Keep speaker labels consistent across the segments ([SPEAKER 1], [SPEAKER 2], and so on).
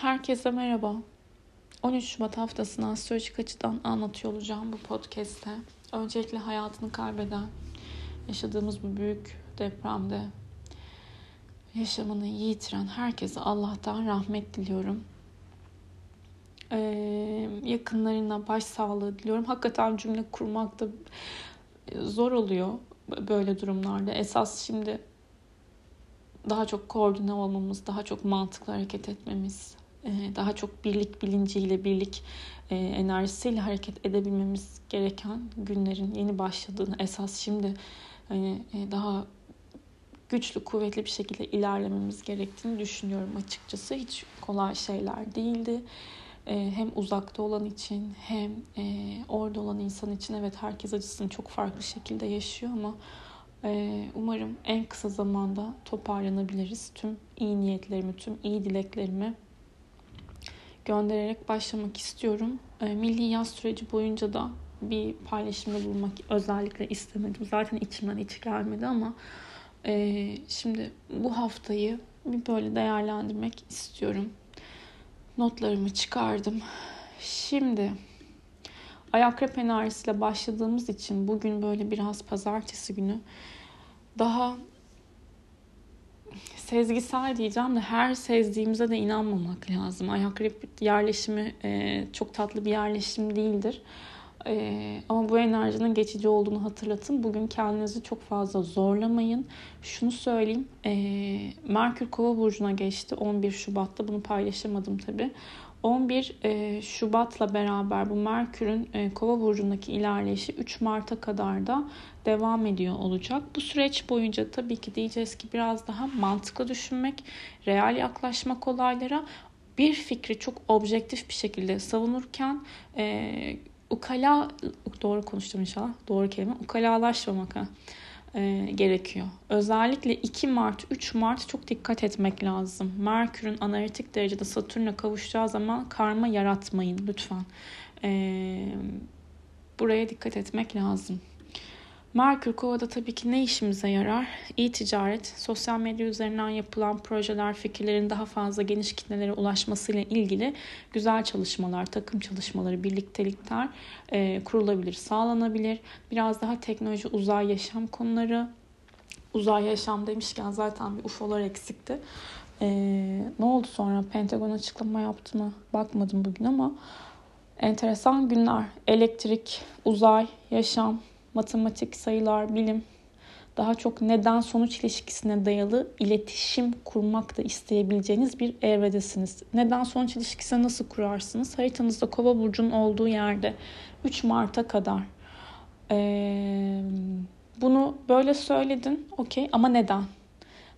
[SPEAKER 1] Herkese merhaba. 13 Şubat haftasını astrolojik açıdan anlatıyor olacağım bu podcast'te. Öncelikle hayatını kaybeden, yaşadığımız bu büyük depremde yaşamını yitiren herkese Allah'tan rahmet diliyorum. Ee, yakınlarına başsağlığı diliyorum. Hakikaten cümle kurmak da zor oluyor böyle durumlarda. Esas şimdi daha çok koordine olmamız, daha çok mantıklı hareket etmemiz, daha çok birlik bilinciyle, birlik e, enerjisiyle hareket edebilmemiz gereken günlerin yeni başladığını, esas şimdi hani e, daha güçlü, kuvvetli bir şekilde ilerlememiz gerektiğini düşünüyorum açıkçası. Hiç kolay şeyler değildi. Hem uzakta olan için hem orada olan insan için evet herkes acısını çok farklı şekilde yaşıyor ama umarım en kısa zamanda toparlanabiliriz. Tüm iyi niyetlerimi, tüm iyi dileklerimi göndererek başlamak istiyorum. E, milli yaz süreci boyunca da bir paylaşımda bulunmak özellikle istemedim. Zaten içimden hiç gelmedi ama e, şimdi bu haftayı bir böyle değerlendirmek istiyorum. Notlarımı çıkardım. Şimdi Akrep enerjisiyle başladığımız için bugün böyle biraz pazartesi günü daha sezgisel diyeceğim de her sezdiğimize de inanmamak lazım. Ayak yerleşimi e, çok tatlı bir yerleşim değildir. E, ama bu enerjinin geçici olduğunu hatırlatın. Bugün kendinizi çok fazla zorlamayın. Şunu söyleyeyim. E, Merkür Kova burcuna geçti 11 Şubat'ta. Bunu paylaşamadım tabii. 11 e, Şubat'la beraber bu Merkür'ün e, Kova burcundaki ilerleyişi 3 Mart'a kadar da devam ediyor olacak. Bu süreç boyunca tabii ki diyeceğiz ki biraz daha mantıklı düşünmek, real yaklaşmak olaylara bir fikri çok objektif bir şekilde savunurken e, ukala doğru konuştum inşallah doğru kelime ukalalaşmamak ha e, gerekiyor. Özellikle 2 Mart, 3 Mart çok dikkat etmek lazım. Merkür'ün analitik derecede Satürn'e kavuşacağı zaman karma yaratmayın lütfen. E, buraya dikkat etmek lazım. Merkür Kova'da tabii ki ne işimize yarar? İyi ticaret, sosyal medya üzerinden yapılan projeler, fikirlerin daha fazla geniş kitlelere ulaşmasıyla ilgili güzel çalışmalar, takım çalışmaları, birliktelikler e, kurulabilir, sağlanabilir. Biraz daha teknoloji, uzay yaşam konuları, uzay yaşam demişken zaten bir UFO'lar eksikti. E, ne oldu sonra? Pentagon açıklama yaptı mı? Bakmadım bugün ama enteresan günler. Elektrik, uzay, yaşam, matematik, sayılar, bilim daha çok neden sonuç ilişkisine dayalı iletişim kurmak da isteyebileceğiniz bir evredesiniz. Neden sonuç ilişkisini nasıl kurarsınız? Haritanızda kova burcunun olduğu yerde 3 Mart'a kadar. Ee, bunu böyle söyledin okey ama neden?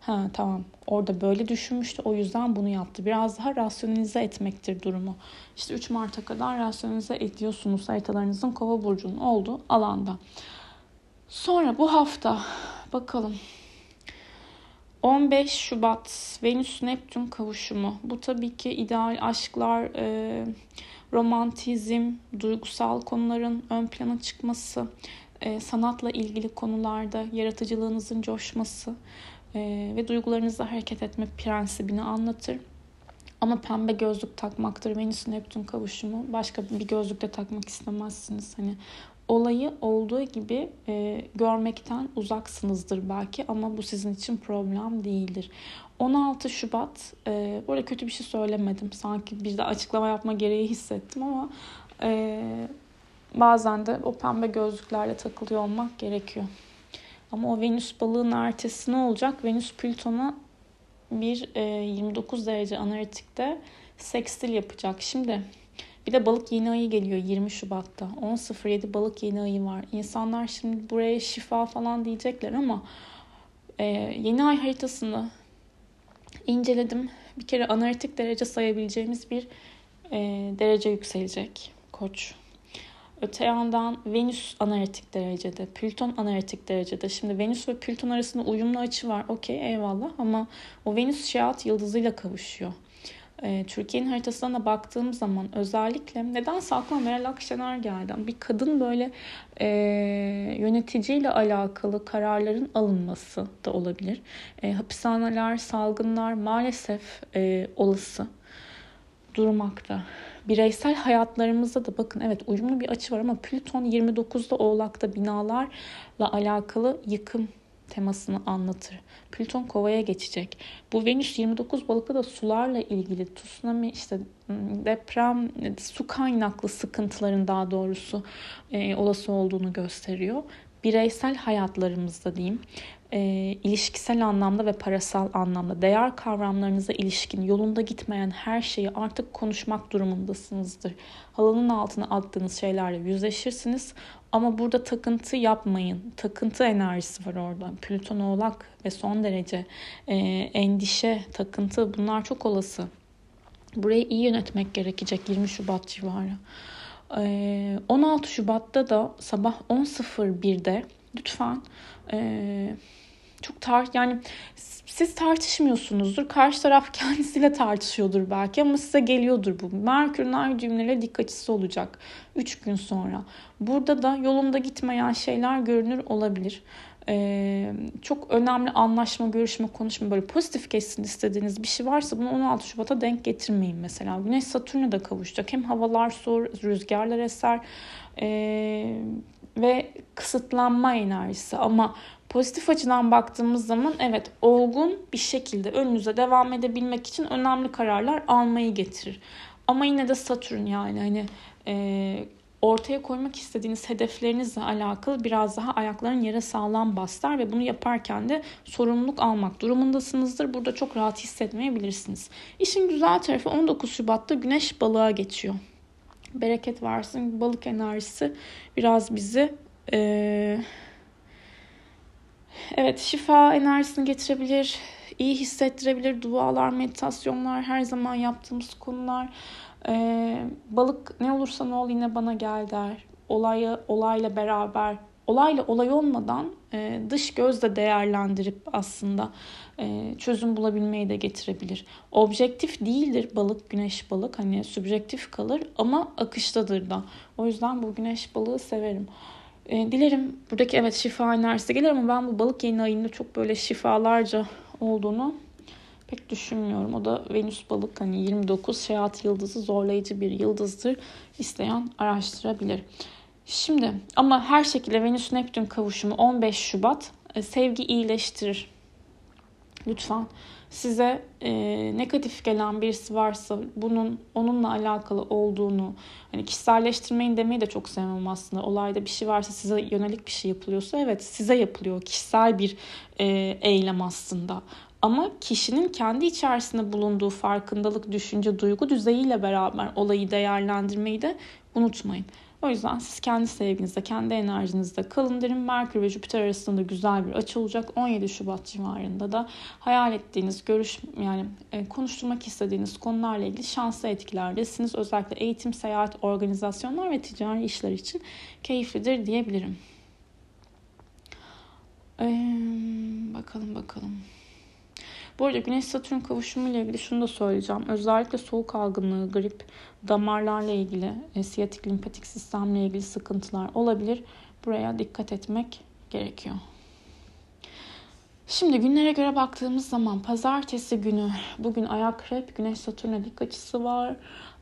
[SPEAKER 1] Ha tamam orada böyle düşünmüştü o yüzden bunu yaptı. Biraz daha rasyonalize etmektir durumu. İşte 3 Mart'a kadar rasyonalize ediyorsunuz haritalarınızın kova burcunun olduğu alanda. Sonra bu hafta bakalım 15 Şubat Venüs Neptün kavuşumu. Bu tabii ki ideal aşklar, e, romantizm, duygusal konuların ön plana çıkması, e, sanatla ilgili konularda yaratıcılığınızın coşması e, ve duygularınızla hareket etme prensibini anlatır. Ama pembe gözlük takmaktır Venüs Neptün kavuşumu. Başka bir gözlük de takmak istemezsiniz. Hani olayı olduğu gibi e, görmekten uzaksınızdır belki ama bu sizin için problem değildir. 16 Şubat, e, burada kötü bir şey söylemedim. Sanki bir de açıklama yapma gereği hissettim ama e, bazen de o pembe gözlüklerle takılıyor olmak gerekiyor. Ama o Venüs balığın ertesi ne olacak? Venüs Plüton'a bir e, 29 derece analitikte sekstil yapacak. Şimdi bir de balık yeni ayı geliyor 20 Şubat'ta. 10.07 balık yeni ayı var. İnsanlar şimdi buraya şifa falan diyecekler ama e, yeni ay haritasını inceledim. Bir kere analitik derece sayabileceğimiz bir e, derece yükselecek koç. Öte yandan Venüs analitik derecede, Plüton analitik derecede. Şimdi Venüs ve Plüton arasında uyumlu açı var. Okey eyvallah ama o Venüs şiat yıldızıyla kavuşuyor. Ee, Türkiye'nin haritasına da baktığım zaman özellikle neden aklıma Meral Akşener geldi. Bir kadın böyle e, yöneticiyle alakalı kararların alınması da olabilir. E, hapishaneler, salgınlar maalesef e, olası. durmakta. Bireysel hayatlarımızda da bakın evet uyumlu bir açı var ama Plüton 29'da Oğlak'ta binalarla alakalı yıkım temasını anlatır. Plüton kovaya geçecek. Bu Venüs 29 balıkta da sularla ilgili tsunami işte ıı, deprem su kaynaklı sıkıntıların daha doğrusu e, olası olduğunu gösteriyor. Bireysel hayatlarımızda diyeyim e, ilişkisel anlamda ve parasal anlamda değer kavramlarınıza ilişkin yolunda gitmeyen her şeyi artık konuşmak durumundasınızdır. Halının altına attığınız şeylerle yüzleşirsiniz. Ama burada takıntı yapmayın. Takıntı enerjisi var orada. Plüton oğlak ve son derece e, endişe, takıntı bunlar çok olası. Burayı iyi yönetmek gerekecek 20 Şubat civarı. E, 16 Şubat'ta da sabah 10.01'de lütfen e, çok tar yani siz tartışmıyorsunuzdur. Karşı taraf kendisiyle tartışıyordur belki ama size geliyordur bu. Merkür'ün ay cümlelere dikkatçisi olacak 3 gün sonra. Burada da yolunda gitmeyen şeyler görünür olabilir. Ee, çok önemli anlaşma, görüşme, konuşma böyle pozitif geçsin istediğiniz bir şey varsa bunu 16 Şubat'a denk getirmeyin mesela. Güneş Satürn'e de kavuşacak. Hem havalar soğur, rüzgarlar eser ee, ve kısıtlanma enerjisi ama Pozitif açıdan baktığımız zaman evet olgun bir şekilde önünüze devam edebilmek için önemli kararlar almayı getirir. Ama yine de Satürn yani hani e, ortaya koymak istediğiniz hedeflerinizle alakalı biraz daha ayakların yere sağlam baslar ve bunu yaparken de sorumluluk almak durumundasınızdır. Burada çok rahat hissetmeyebilirsiniz. İşin güzel tarafı 19 Şubat'ta Güneş balığa geçiyor. Bereket versin. Balık enerjisi biraz bizi e, Evet şifa enerjisini getirebilir, iyi hissettirebilir. Dualar, meditasyonlar her zaman yaptığımız konular. Ee, balık ne olursa ne ol yine bana gel der. Olayı olayla beraber olayla olay olmadan e, dış gözle değerlendirip aslında e, çözüm bulabilmeyi de getirebilir. Objektif değildir balık, güneş balık. Hani subjektif kalır ama akıştadır da. O yüzden bu güneş balığı severim. E, dilerim buradaki evet şifa enerjisi gelir ama ben bu balık yeni ayında çok böyle şifalarca olduğunu pek düşünmüyorum. O da Venüs balık hani 29 seyahat yıldızı zorlayıcı bir yıldızdır. İsteyen araştırabilir. Şimdi ama her şekilde Venüs Neptün kavuşumu 15 Şubat e, sevgi iyileştirir. Lütfen size e, negatif gelen birisi varsa bunun onunla alakalı olduğunu hani kişiselleştirmeyin demeyi de çok sevmem aslında. Olayda bir şey varsa size yönelik bir şey yapılıyorsa evet size yapılıyor. Kişisel bir e, eylem aslında. Ama kişinin kendi içerisinde bulunduğu farkındalık, düşünce, duygu düzeyiyle beraber olayı değerlendirmeyi de unutmayın. O yüzden siz kendi sevginizde, kendi enerjinizde kalın derim. Merkür ve Jüpiter arasında güzel bir açı olacak. 17 Şubat civarında da hayal ettiğiniz, görüş yani e, konuşturmak istediğiniz konularla ilgili şanslı etkilerdesiniz. Özellikle eğitim, seyahat, organizasyonlar ve ticari işler için keyiflidir diyebilirim. Ee, bakalım bakalım. Bu arada Güneş Satürn kavuşumu ile ilgili şunu da söyleyeceğim. Özellikle soğuk algınlığı, grip, damarlarla ilgili, e, siyatik limpatik sistemle ilgili sıkıntılar olabilir. Buraya dikkat etmek gerekiyor. Şimdi günlere göre baktığımız zaman pazartesi günü bugün ayak güneş satürne dik açısı var.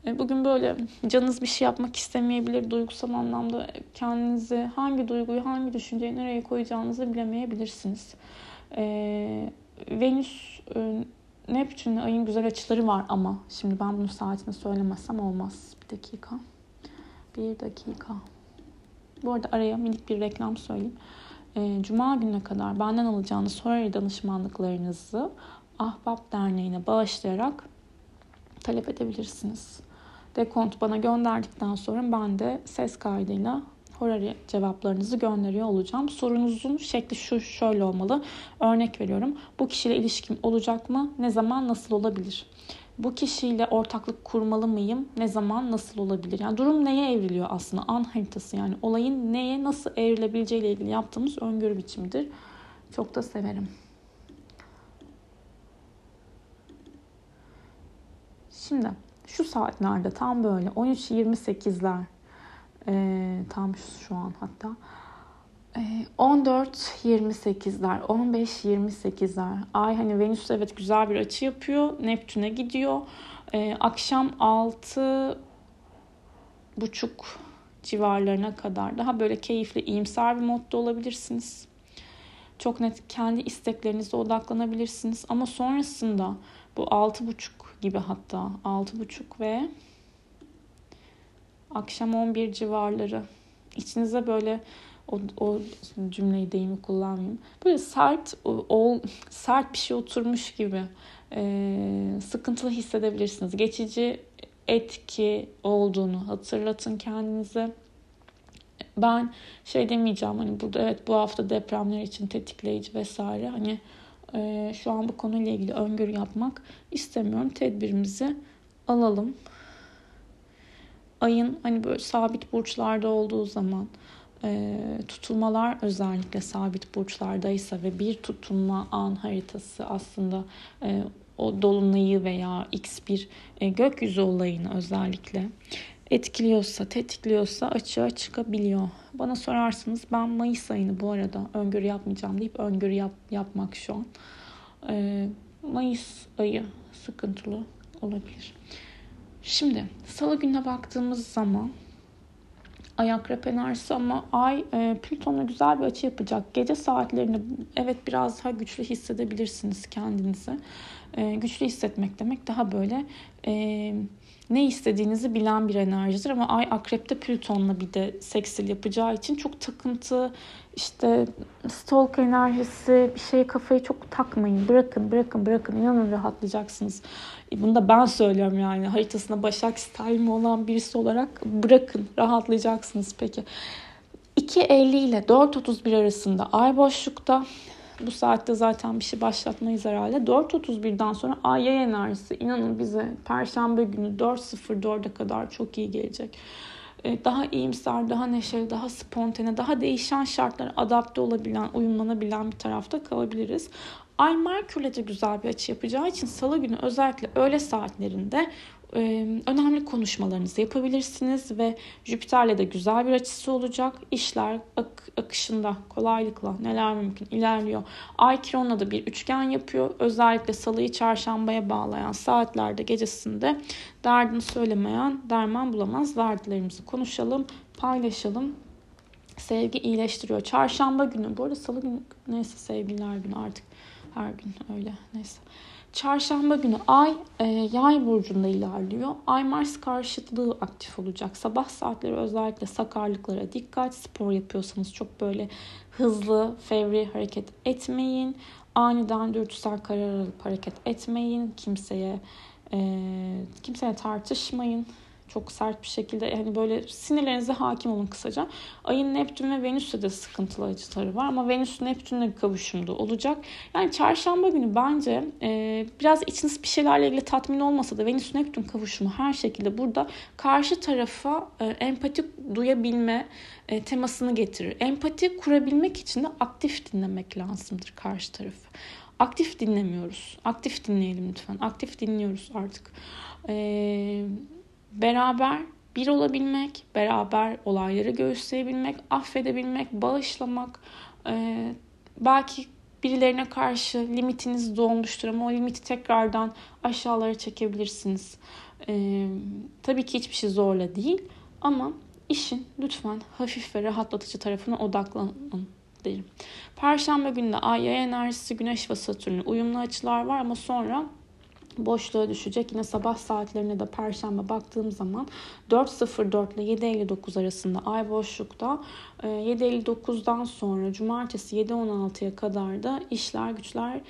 [SPEAKER 1] E, bugün böyle canınız bir şey yapmak istemeyebilir. Duygusal anlamda kendinizi hangi duyguyu hangi düşünceyi nereye koyacağınızı bilemeyebilirsiniz. Ee, Venüs e, Neptün'le ayın güzel açıları var ama şimdi ben bunu saatini söylemezsem olmaz. Bir dakika. Bir dakika. Bu arada araya minik bir reklam söyleyeyim. E, Cuma gününe kadar benden alacağınız soru danışmanlıklarınızı Ahbap Derneği'ne bağışlayarak talep edebilirsiniz. Dekont bana gönderdikten sonra ben de ses kaydıyla Horary cevaplarınızı gönderiyor olacağım. Sorunuzun şekli şu şöyle olmalı. Örnek veriyorum. Bu kişiyle ilişkim olacak mı? Ne zaman nasıl olabilir? Bu kişiyle ortaklık kurmalı mıyım? Ne zaman nasıl olabilir? Yani durum neye evriliyor aslında? An haritası yani olayın neye nasıl evrilebileceği ile ilgili yaptığımız öngörü biçimidir. Çok da severim. Şimdi şu saatlerde tam böyle 13.28'ler e, tam şu an hatta 14-28'ler, 15-28'ler. Ay hani Venüs evet güzel bir açı yapıyor. Neptün'e gidiyor. Ee, akşam 6 buçuk civarlarına kadar daha böyle keyifli, iyimser bir modda olabilirsiniz. Çok net kendi isteklerinize odaklanabilirsiniz. Ama sonrasında bu 6.30 gibi hatta 6.30 ve akşam 11 civarları içinize böyle o, o cümleyi deyimi kullanmayayım. Böyle sert o, sert bir şey oturmuş gibi e, sıkıntılı hissedebilirsiniz. Geçici etki olduğunu hatırlatın kendinize. Ben şey demeyeceğim hani burada evet bu hafta depremler için tetikleyici vesaire hani e, şu an bu konuyla ilgili öngörü yapmak istemiyorum. Tedbirimizi alalım. Ayın hani böyle sabit burçlarda olduğu zaman e, tutulmalar özellikle sabit burçlardaysa ve bir tutulma an haritası aslında e, o dolunayı veya x bir e, gökyüzü olayını özellikle etkiliyorsa, tetikliyorsa açığa çıkabiliyor. Bana sorarsanız ben Mayıs ayını bu arada öngörü yapmayacağım deyip öngörü yap, yapmak şu an. E, Mayıs ayı sıkıntılı olabilir. Şimdi salı gününe baktığımız zaman ay akrep ama ay e, Plüton'la güzel bir açı yapacak. Gece saatlerinde evet biraz daha güçlü hissedebilirsiniz kendinizi. E, güçlü hissetmek demek daha böyle e, ne istediğinizi bilen bir enerjidir ama ay akrepte Plüton'la bir de seksil yapacağı için çok takıntı işte stalk enerjisi bir şeye kafayı çok takmayın. Bırakın bırakın bırakın inanın rahatlayacaksınız. E, bunu da ben söylüyorum yani haritasında Başak Stalin olan birisi olarak bırakın rahatlayacaksınız peki. 2.50 ile 4.31 arasında ay boşlukta bu saatte zaten bir şey başlatmayız herhalde. 4.31'den sonra ay yay enerjisi inanın bize Perşembe günü 4.04'e kadar çok iyi gelecek. E, daha iyimser, daha neşeli, daha spontane, daha değişen şartlara adapte olabilen, uyumlanabilen bir tarafta kalabiliriz. Ay Merkür'le de güzel bir açı yapacağı için salı günü özellikle öğle saatlerinde önemli konuşmalarınızı yapabilirsiniz ve Jüpiter'le de güzel bir açısı olacak. İşler ak- akışında kolaylıkla neler mümkün ilerliyor. Ay Kiron'la da bir üçgen yapıyor. Özellikle salıyı çarşambaya bağlayan saatlerde gecesinde derdini söylemeyen derman bulamaz. Dertlerimizi konuşalım, paylaşalım. Sevgi iyileştiriyor. Çarşamba günü, bu arada salı günü neyse sevgililer günü artık her gün öyle neyse. Çarşamba günü Ay e, Yay burcunda ilerliyor. Ay Mars karşıtlığı aktif olacak. Sabah saatleri özellikle sakarlıklara dikkat. Spor yapıyorsanız çok böyle hızlı, fevri hareket etmeyin. Aniden dürtüsel karar alıp hareket etmeyin. Kimseye e, kimseye tartışmayın çok sert bir şekilde hani böyle sinirlerinize hakim olun kısaca. Ayın Neptün ve Venüs'te de sıkıntılı açıları var ama Venüs Neptün'le kavuşumda olacak. Yani çarşamba günü bence e, biraz içiniz bir şeylerle ilgili tatmin olmasa da Venüs Neptün kavuşumu her şekilde burada karşı tarafa e, empati duyabilme e, temasını getirir. Empati kurabilmek için de aktif dinlemek lazımdır karşı tarafı. Aktif dinlemiyoruz. Aktif dinleyelim lütfen. Aktif dinliyoruz artık. Eee beraber bir olabilmek, beraber olayları göğüsleyebilmek, affedebilmek, bağışlamak, e, belki birilerine karşı limitiniz dolmuştur ama o limiti tekrardan aşağılara çekebilirsiniz. E, tabii ki hiçbir şey zorla değil ama işin lütfen hafif ve rahatlatıcı tarafına odaklanın derim. Perşembe günü de Ay, Yay enerjisi, Güneş ve Satürn'ün uyumlu açılar var ama sonra boşluğa düşecek. Yine sabah saatlerine de perşembe baktığım zaman 4.04 ile 7.59 arasında ay boşlukta 7.59'dan e, sonra cumartesi 7.16'ya kadar da işler güçler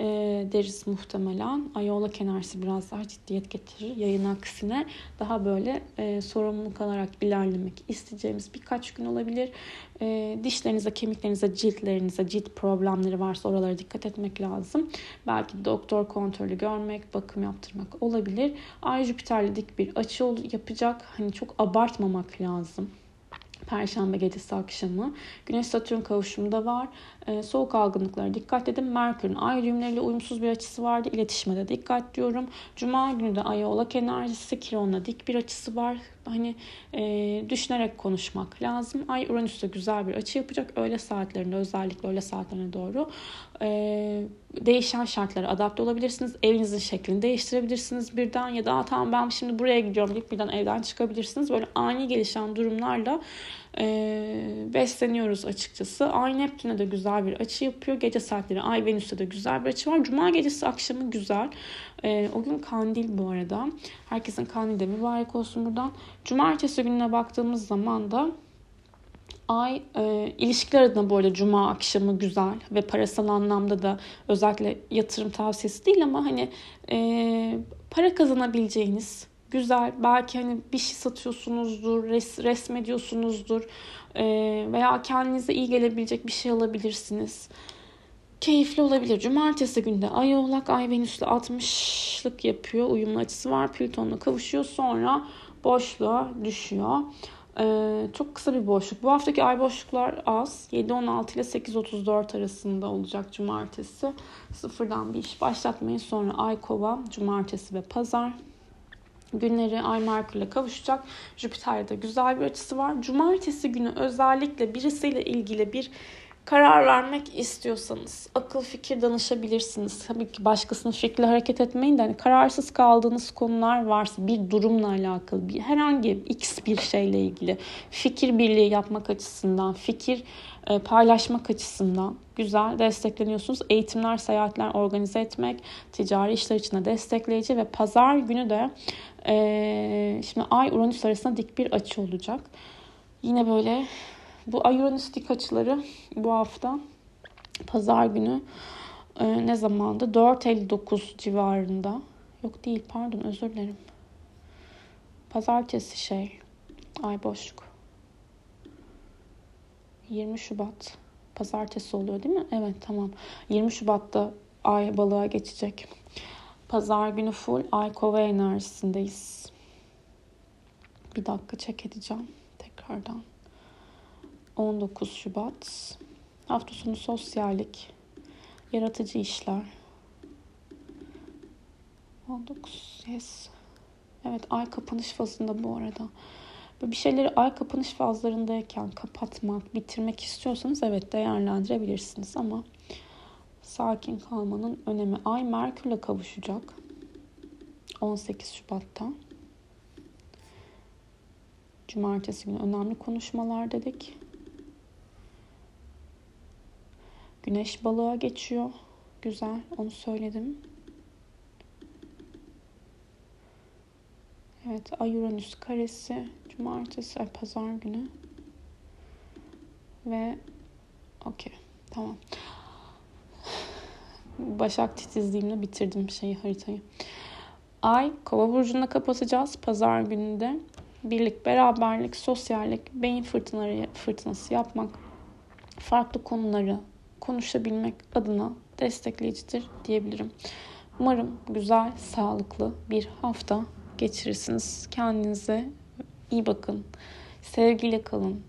[SPEAKER 1] e, deriz muhtemelen. Ayola kenarsı biraz daha ciddiyet getirir. Yayın aksine daha böyle e, sorumluluk alarak ilerlemek isteyeceğimiz birkaç gün olabilir. E, dişlerinize, kemiklerinize, ciltlerinize, cilt problemleri varsa oralara dikkat etmek lazım. Belki doktor kontrolü görmek, bakım yaptırmak olabilir. Ay Jüpiter'le dik bir açı yapacak. Hani çok abartmamak lazım. Perşembe gecesi akşamı. Güneş Satürn kavuşumu da var. E, soğuk algınlıklara dikkat edin. Merkür'ün ay düğümleriyle uyumsuz bir açısı vardı. İletişime de dikkat diyorum. Cuma günü de ay oğlak enerjisi. Kiron'la dik bir açısı var. Hani e, düşünerek konuşmak lazım. Ay Uranüs'te güzel bir açı yapacak. Öğle saatlerinde özellikle öğle saatlerine doğru e, değişen şartlara adapte olabilirsiniz. Evinizin şeklini değiştirebilirsiniz birden ya da tamam ben şimdi buraya gidiyorum deyip birden evden çıkabilirsiniz. Böyle ani gelişen durumlarla besleniyoruz açıkçası. Ay Neptün'e de güzel bir açı yapıyor. Gece saatleri Ay Venüs'te de güzel bir açı var. Cuma gecesi akşamı güzel. E, o gün kandil bu arada. Herkesin kandilde mübarek olsun buradan. Cumartesi gününe baktığımız zaman da Ay e, ilişkiler adına bu arada cuma akşamı güzel ve parasal anlamda da özellikle yatırım tavsiyesi değil ama hani e, para kazanabileceğiniz güzel belki hani bir şey satıyorsunuzdur, res, resmediyorsunuzdur e, veya kendinize iyi gelebilecek bir şey alabilirsiniz. Keyifli olabilir. Cumartesi günde Ay Oğlak Ay Venüs'le 60'lık yapıyor. Uyumlu açısı var. Plüton'la kavuşuyor. Sonra boşluğa düşüyor. Ee, çok kısa bir boşluk. Bu haftaki ay boşluklar az. 7.16 ile 8.34 arasında olacak cumartesi. Sıfırdan bir iş başlatmayın. Sonra ay kova cumartesi ve pazar günleri Ay Merkür'le kavuşacak. Jüpiter'de güzel bir açısı var. Cumartesi günü özellikle birisiyle ilgili bir karar vermek istiyorsanız akıl fikir danışabilirsiniz. Tabii ki başkasının fikriyle hareket etmeyin de hani kararsız kaldığınız konular varsa bir durumla alakalı bir herhangi x bir şeyle ilgili fikir birliği yapmak açısından, fikir e, paylaşmak açısından güzel destekleniyorsunuz. Eğitimler, seyahatler organize etmek, ticari işler için de destekleyici ve pazar günü de e, şimdi Ay Uranüs arasında dik bir açı olacak. Yine böyle bu Ay Uranüs dik açıları bu hafta pazar günü e, ne zamanda? 4.59 civarında. Yok değil pardon özür dilerim. Pazartesi şey. Ay boşluk. 20 Şubat. Pazartesi oluyor değil mi? Evet tamam. 20 Şubat'ta ay balığa geçecek. Pazar günü full ay kova enerjisindeyiz. Bir dakika çek edeceğim tekrardan. 19 Şubat. Hafta sonu sosyallik. Yaratıcı işler. 19 yes. Evet ay kapanış fazında bu arada. Bir şeyleri ay kapanış fazlarındayken kapatmak, bitirmek istiyorsanız evet değerlendirebilirsiniz ama sakin kalmanın önemi. Ay Merkür'le kavuşacak 18 Şubat'ta. Cumartesi günü önemli konuşmalar dedik. Güneş balığa geçiyor. Güzel, onu söyledim. Evet, Ay Uranüs karesi cumartesi, ay pazar günü. Ve okey, tamam. Başak titizliğimle bitirdim şeyi haritayı. Ay kova burcunda kapatacağız pazar gününde. Birlik, beraberlik, sosyallik, beyin fırtınaları, fırtınası yapmak, farklı konuları konuşabilmek adına destekleyicidir diyebilirim. Umarım güzel, sağlıklı bir hafta geçirirsiniz. Kendinize iyi bakın. Sevgiyle kalın.